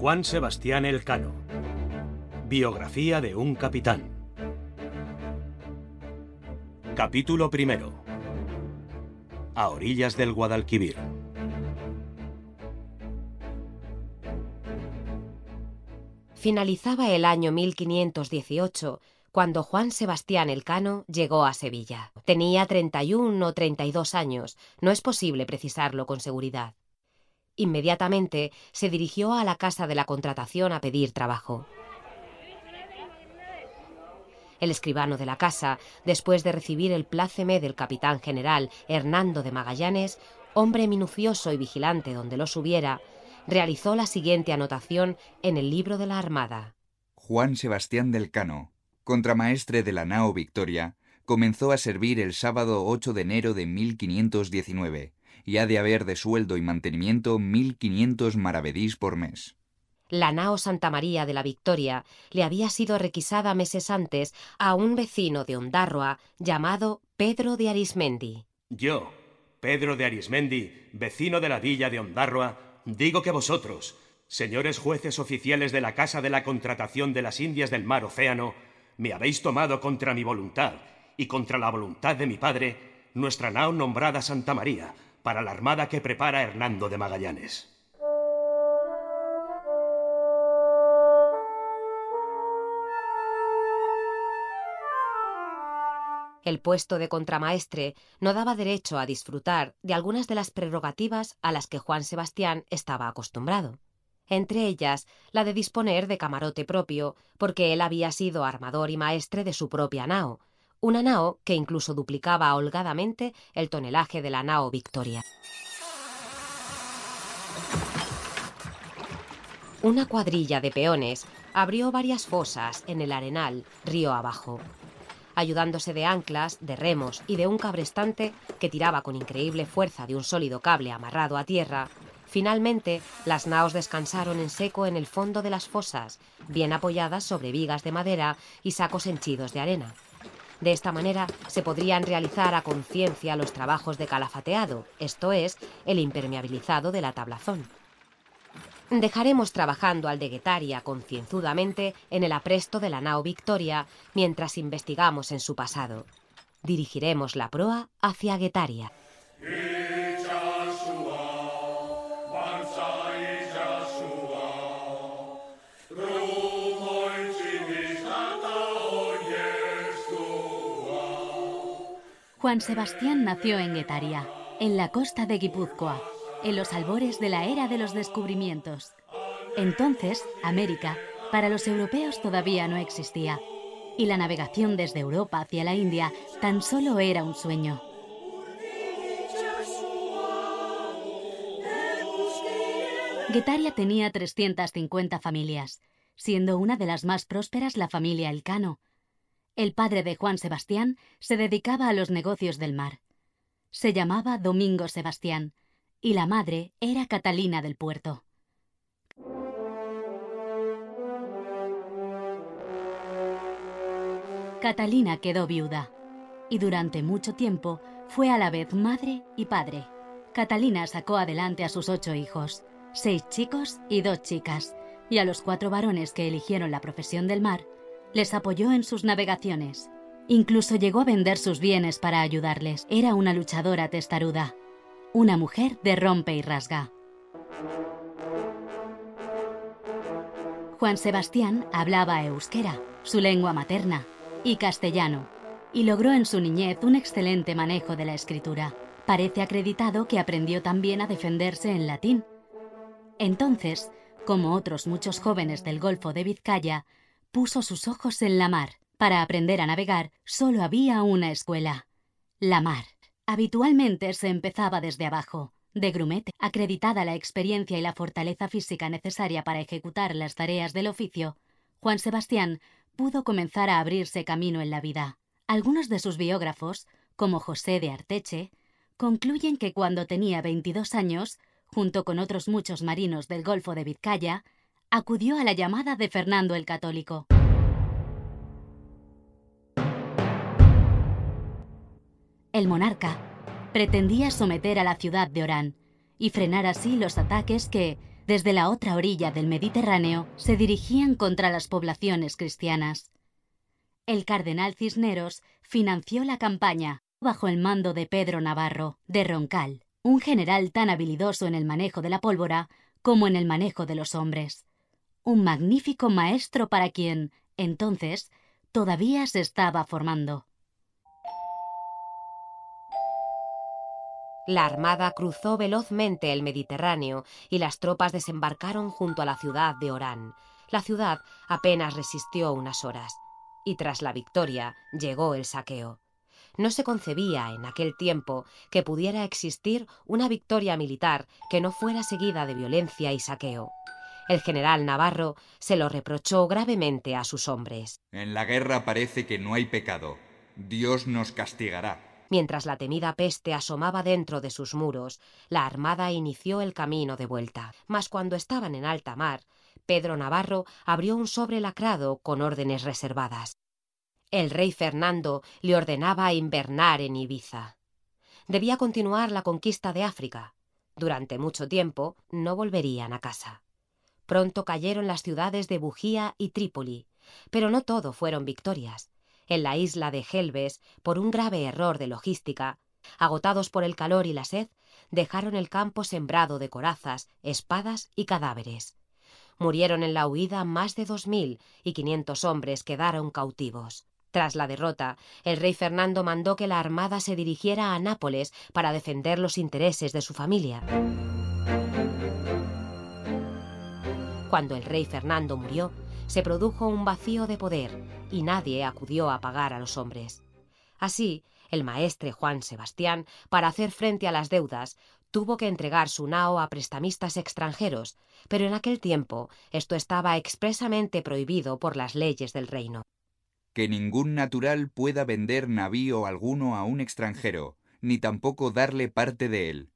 Juan Sebastián Elcano. Biografía de un capitán. Capítulo primero. A orillas del Guadalquivir. Finalizaba el año 1518 cuando Juan Sebastián Elcano llegó a Sevilla. Tenía 31 o 32 años, no es posible precisarlo con seguridad. Inmediatamente se dirigió a la casa de la contratación a pedir trabajo. El escribano de la casa, después de recibir el pláceme del capitán general Hernando de Magallanes, hombre minucioso y vigilante donde los hubiera, realizó la siguiente anotación en el libro de la Armada. Juan Sebastián del Cano, contramaestre de la nao Victoria, comenzó a servir el sábado 8 de enero de 1519 y ha de haber de sueldo y mantenimiento 1.500 maravedís por mes. La nao Santa María de la Victoria le había sido requisada meses antes a un vecino de Ondarroa llamado Pedro de Arismendi. Yo, Pedro de Arismendi, vecino de la villa de Ondarroa, digo que vosotros, señores jueces oficiales de la Casa de la Contratación de las Indias del Mar Océano, me habéis tomado contra mi voluntad y contra la voluntad de mi padre nuestra nao nombrada Santa María para la armada que prepara Hernando de Magallanes. El puesto de contramaestre no daba derecho a disfrutar de algunas de las prerrogativas a las que Juan Sebastián estaba acostumbrado. Entre ellas, la de disponer de camarote propio, porque él había sido armador y maestre de su propia nao, una nao que incluso duplicaba holgadamente el tonelaje de la nao Victoria. Una cuadrilla de peones abrió varias fosas en el arenal, río abajo. Ayudándose de anclas, de remos y de un cabrestante que tiraba con increíble fuerza de un sólido cable amarrado a tierra, finalmente las naos descansaron en seco en el fondo de las fosas, bien apoyadas sobre vigas de madera y sacos henchidos de arena. De esta manera se podrían realizar a conciencia los trabajos de calafateado, esto es, el impermeabilizado de la tablazón. Dejaremos trabajando al de Guetaria concienzudamente en el apresto de la nao Victoria mientras investigamos en su pasado. Dirigiremos la proa hacia Guetaria. Juan Sebastián nació en Guetaria, en la costa de Guipúzcoa, en los albores de la era de los descubrimientos. Entonces, América, para los europeos todavía no existía, y la navegación desde Europa hacia la India tan solo era un sueño. Guetaria tenía 350 familias, siendo una de las más prósperas la familia Elcano, el padre de Juan Sebastián se dedicaba a los negocios del mar. Se llamaba Domingo Sebastián y la madre era Catalina del Puerto. Catalina quedó viuda y durante mucho tiempo fue a la vez madre y padre. Catalina sacó adelante a sus ocho hijos, seis chicos y dos chicas, y a los cuatro varones que eligieron la profesión del mar les apoyó en sus navegaciones. Incluso llegó a vender sus bienes para ayudarles. Era una luchadora testaruda, una mujer de rompe y rasga. Juan Sebastián hablaba euskera, su lengua materna, y castellano, y logró en su niñez un excelente manejo de la escritura. Parece acreditado que aprendió también a defenderse en latín. Entonces, como otros muchos jóvenes del Golfo de Vizcaya, puso sus ojos en la mar. Para aprender a navegar solo había una escuela, la mar. Habitualmente se empezaba desde abajo, de grumete. Acreditada la experiencia y la fortaleza física necesaria para ejecutar las tareas del oficio, Juan Sebastián pudo comenzar a abrirse camino en la vida. Algunos de sus biógrafos, como José de Arteche, concluyen que cuando tenía 22 años, junto con otros muchos marinos del Golfo de Vizcaya, acudió a la llamada de Fernando el Católico. El monarca pretendía someter a la ciudad de Orán y frenar así los ataques que, desde la otra orilla del Mediterráneo, se dirigían contra las poblaciones cristianas. El cardenal Cisneros financió la campaña bajo el mando de Pedro Navarro, de Roncal, un general tan habilidoso en el manejo de la pólvora como en el manejo de los hombres. Un magnífico maestro para quien, entonces, todavía se estaba formando. La armada cruzó velozmente el Mediterráneo y las tropas desembarcaron junto a la ciudad de Orán. La ciudad apenas resistió unas horas y tras la victoria llegó el saqueo. No se concebía en aquel tiempo que pudiera existir una victoria militar que no fuera seguida de violencia y saqueo. El general Navarro se lo reprochó gravemente a sus hombres. En la guerra parece que no hay pecado. Dios nos castigará. Mientras la temida peste asomaba dentro de sus muros, la armada inició el camino de vuelta. Mas cuando estaban en alta mar, Pedro Navarro abrió un sobre lacrado con órdenes reservadas. El rey Fernando le ordenaba invernar en Ibiza. Debía continuar la conquista de África. Durante mucho tiempo no volverían a casa. Pronto cayeron las ciudades de Bujía y Trípoli, pero no todo fueron victorias. En la isla de Gelbes, por un grave error de logística, agotados por el calor y la sed, dejaron el campo sembrado de corazas, espadas y cadáveres. Murieron en la huida más de dos mil y quinientos hombres quedaron cautivos. Tras la derrota, el rey Fernando mandó que la armada se dirigiera a Nápoles para defender los intereses de su familia. Cuando el rey Fernando murió, se produjo un vacío de poder y nadie acudió a pagar a los hombres. Así, el maestre Juan Sebastián, para hacer frente a las deudas, tuvo que entregar su nao a prestamistas extranjeros, pero en aquel tiempo esto estaba expresamente prohibido por las leyes del reino que ningún natural pueda vender navío alguno a un extranjero, ni tampoco darle parte de él.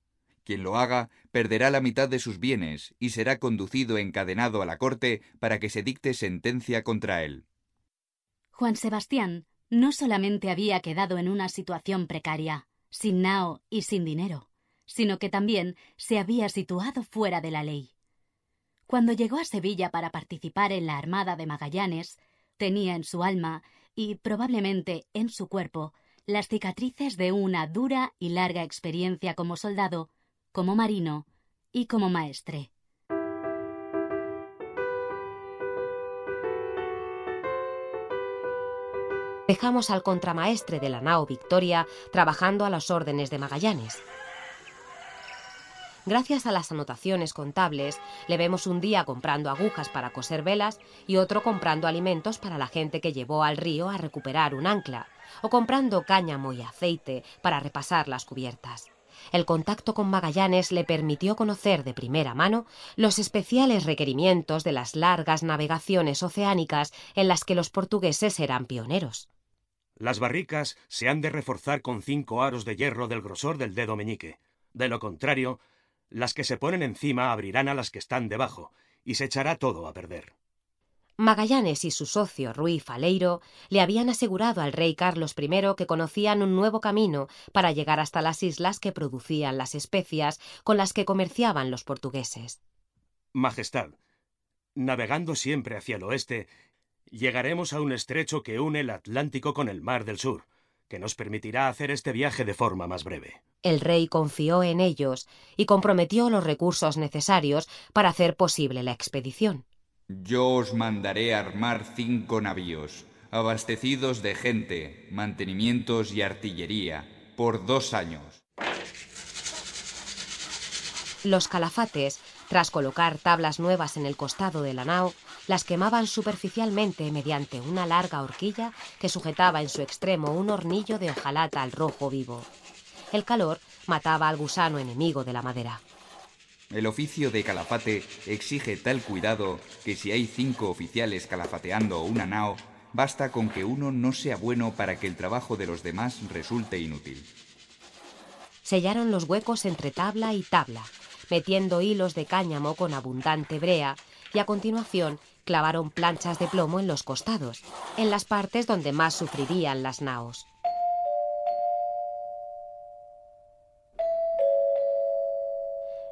Quien lo haga perderá la mitad de sus bienes y será conducido encadenado a la corte para que se dicte sentencia contra él. Juan Sebastián no solamente había quedado en una situación precaria, sin nao y sin dinero, sino que también se había situado fuera de la ley. Cuando llegó a Sevilla para participar en la Armada de Magallanes, Tenía en su alma y probablemente en su cuerpo las cicatrices de una dura y larga experiencia como soldado, como marino y como maestre. Dejamos al contramaestre de la nao Victoria trabajando a las órdenes de Magallanes. Gracias a las anotaciones contables, le vemos un día comprando agujas para coser velas y otro comprando alimentos para la gente que llevó al río a recuperar un ancla, o comprando cáñamo y aceite para repasar las cubiertas. El contacto con Magallanes le permitió conocer de primera mano los especiales requerimientos de las largas navegaciones oceánicas en las que los portugueses eran pioneros. Las barricas se han de reforzar con cinco aros de hierro del grosor del dedo meñique. De lo contrario, las que se ponen encima abrirán a las que están debajo, y se echará todo a perder. Magallanes y su socio Ruy Faleiro le habían asegurado al rey Carlos I que conocían un nuevo camino para llegar hasta las islas que producían las especias con las que comerciaban los portugueses. Majestad, navegando siempre hacia el oeste, llegaremos a un estrecho que une el Atlántico con el Mar del Sur, que nos permitirá hacer este viaje de forma más breve. El rey confió en ellos y comprometió los recursos necesarios para hacer posible la expedición. Yo os mandaré armar cinco navíos, abastecidos de gente, mantenimientos y artillería, por dos años. Los calafates, tras colocar tablas nuevas en el costado de la nao, las quemaban superficialmente mediante una larga horquilla que sujetaba en su extremo un hornillo de hojalata al rojo vivo. El calor mataba al gusano enemigo de la madera. El oficio de calafate exige tal cuidado que si hay cinco oficiales calafateando una nao, basta con que uno no sea bueno para que el trabajo de los demás resulte inútil. Sellaron los huecos entre tabla y tabla, metiendo hilos de cáñamo con abundante brea, y a continuación clavaron planchas de plomo en los costados, en las partes donde más sufrirían las naos.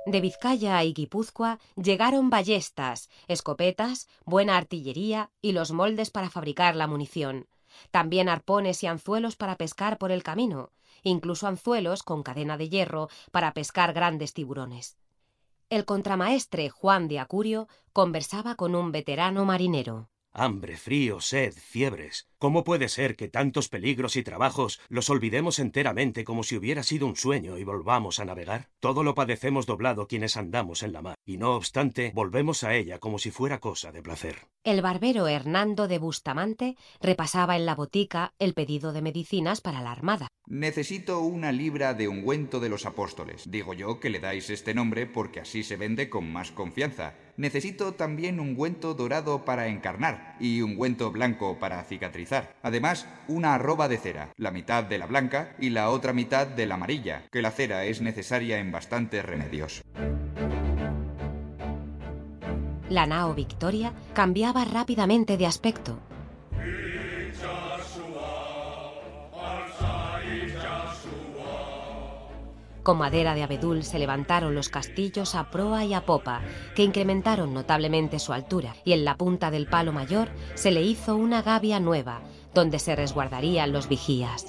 De Vizcaya y Guipúzcoa llegaron ballestas, escopetas, buena artillería y los moldes para fabricar la munición. También arpones y anzuelos para pescar por el camino, incluso anzuelos con cadena de hierro para pescar grandes tiburones. El contramaestre Juan de Acurio conversaba con un veterano marinero. Hambre, frío, sed, fiebres. ¿Cómo puede ser que tantos peligros y trabajos los olvidemos enteramente como si hubiera sido un sueño y volvamos a navegar? Todo lo padecemos doblado quienes andamos en la mar, y no obstante volvemos a ella como si fuera cosa de placer. El barbero Hernando de Bustamante repasaba en la botica el pedido de medicinas para la armada. Necesito una libra de ungüento de los apóstoles. Digo yo que le dais este nombre porque así se vende con más confianza. Necesito también ungüento dorado para encarnar y ungüento blanco para cicatrizar. Además, una arroba de cera, la mitad de la blanca y la otra mitad de la amarilla, que la cera es necesaria en bastantes remedios. La nao Victoria cambiaba rápidamente de aspecto. Con madera de abedul se levantaron los castillos a proa y a popa, que incrementaron notablemente su altura, y en la punta del palo mayor se le hizo una gavia nueva, donde se resguardarían los vigías.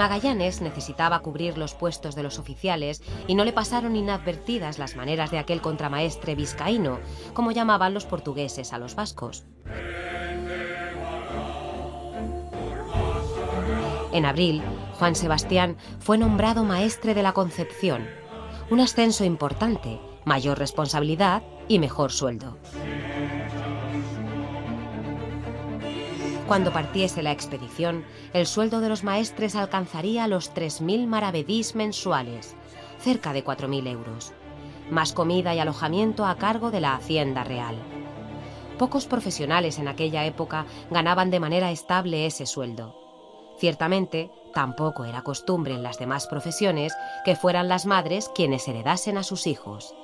Magallanes necesitaba cubrir los puestos de los oficiales y no le pasaron inadvertidas las maneras de aquel contramaestre vizcaíno, como llamaban los portugueses a los vascos. En abril, Juan Sebastián fue nombrado maestre de la Concepción, un ascenso importante, mayor responsabilidad y mejor sueldo. Cuando partiese la expedición, el sueldo de los maestres alcanzaría los 3.000 maravedís mensuales, cerca de 4.000 euros, más comida y alojamiento a cargo de la Hacienda Real. Pocos profesionales en aquella época ganaban de manera estable ese sueldo. Ciertamente, tampoco era costumbre en las demás profesiones que fueran las madres quienes heredasen a sus hijos.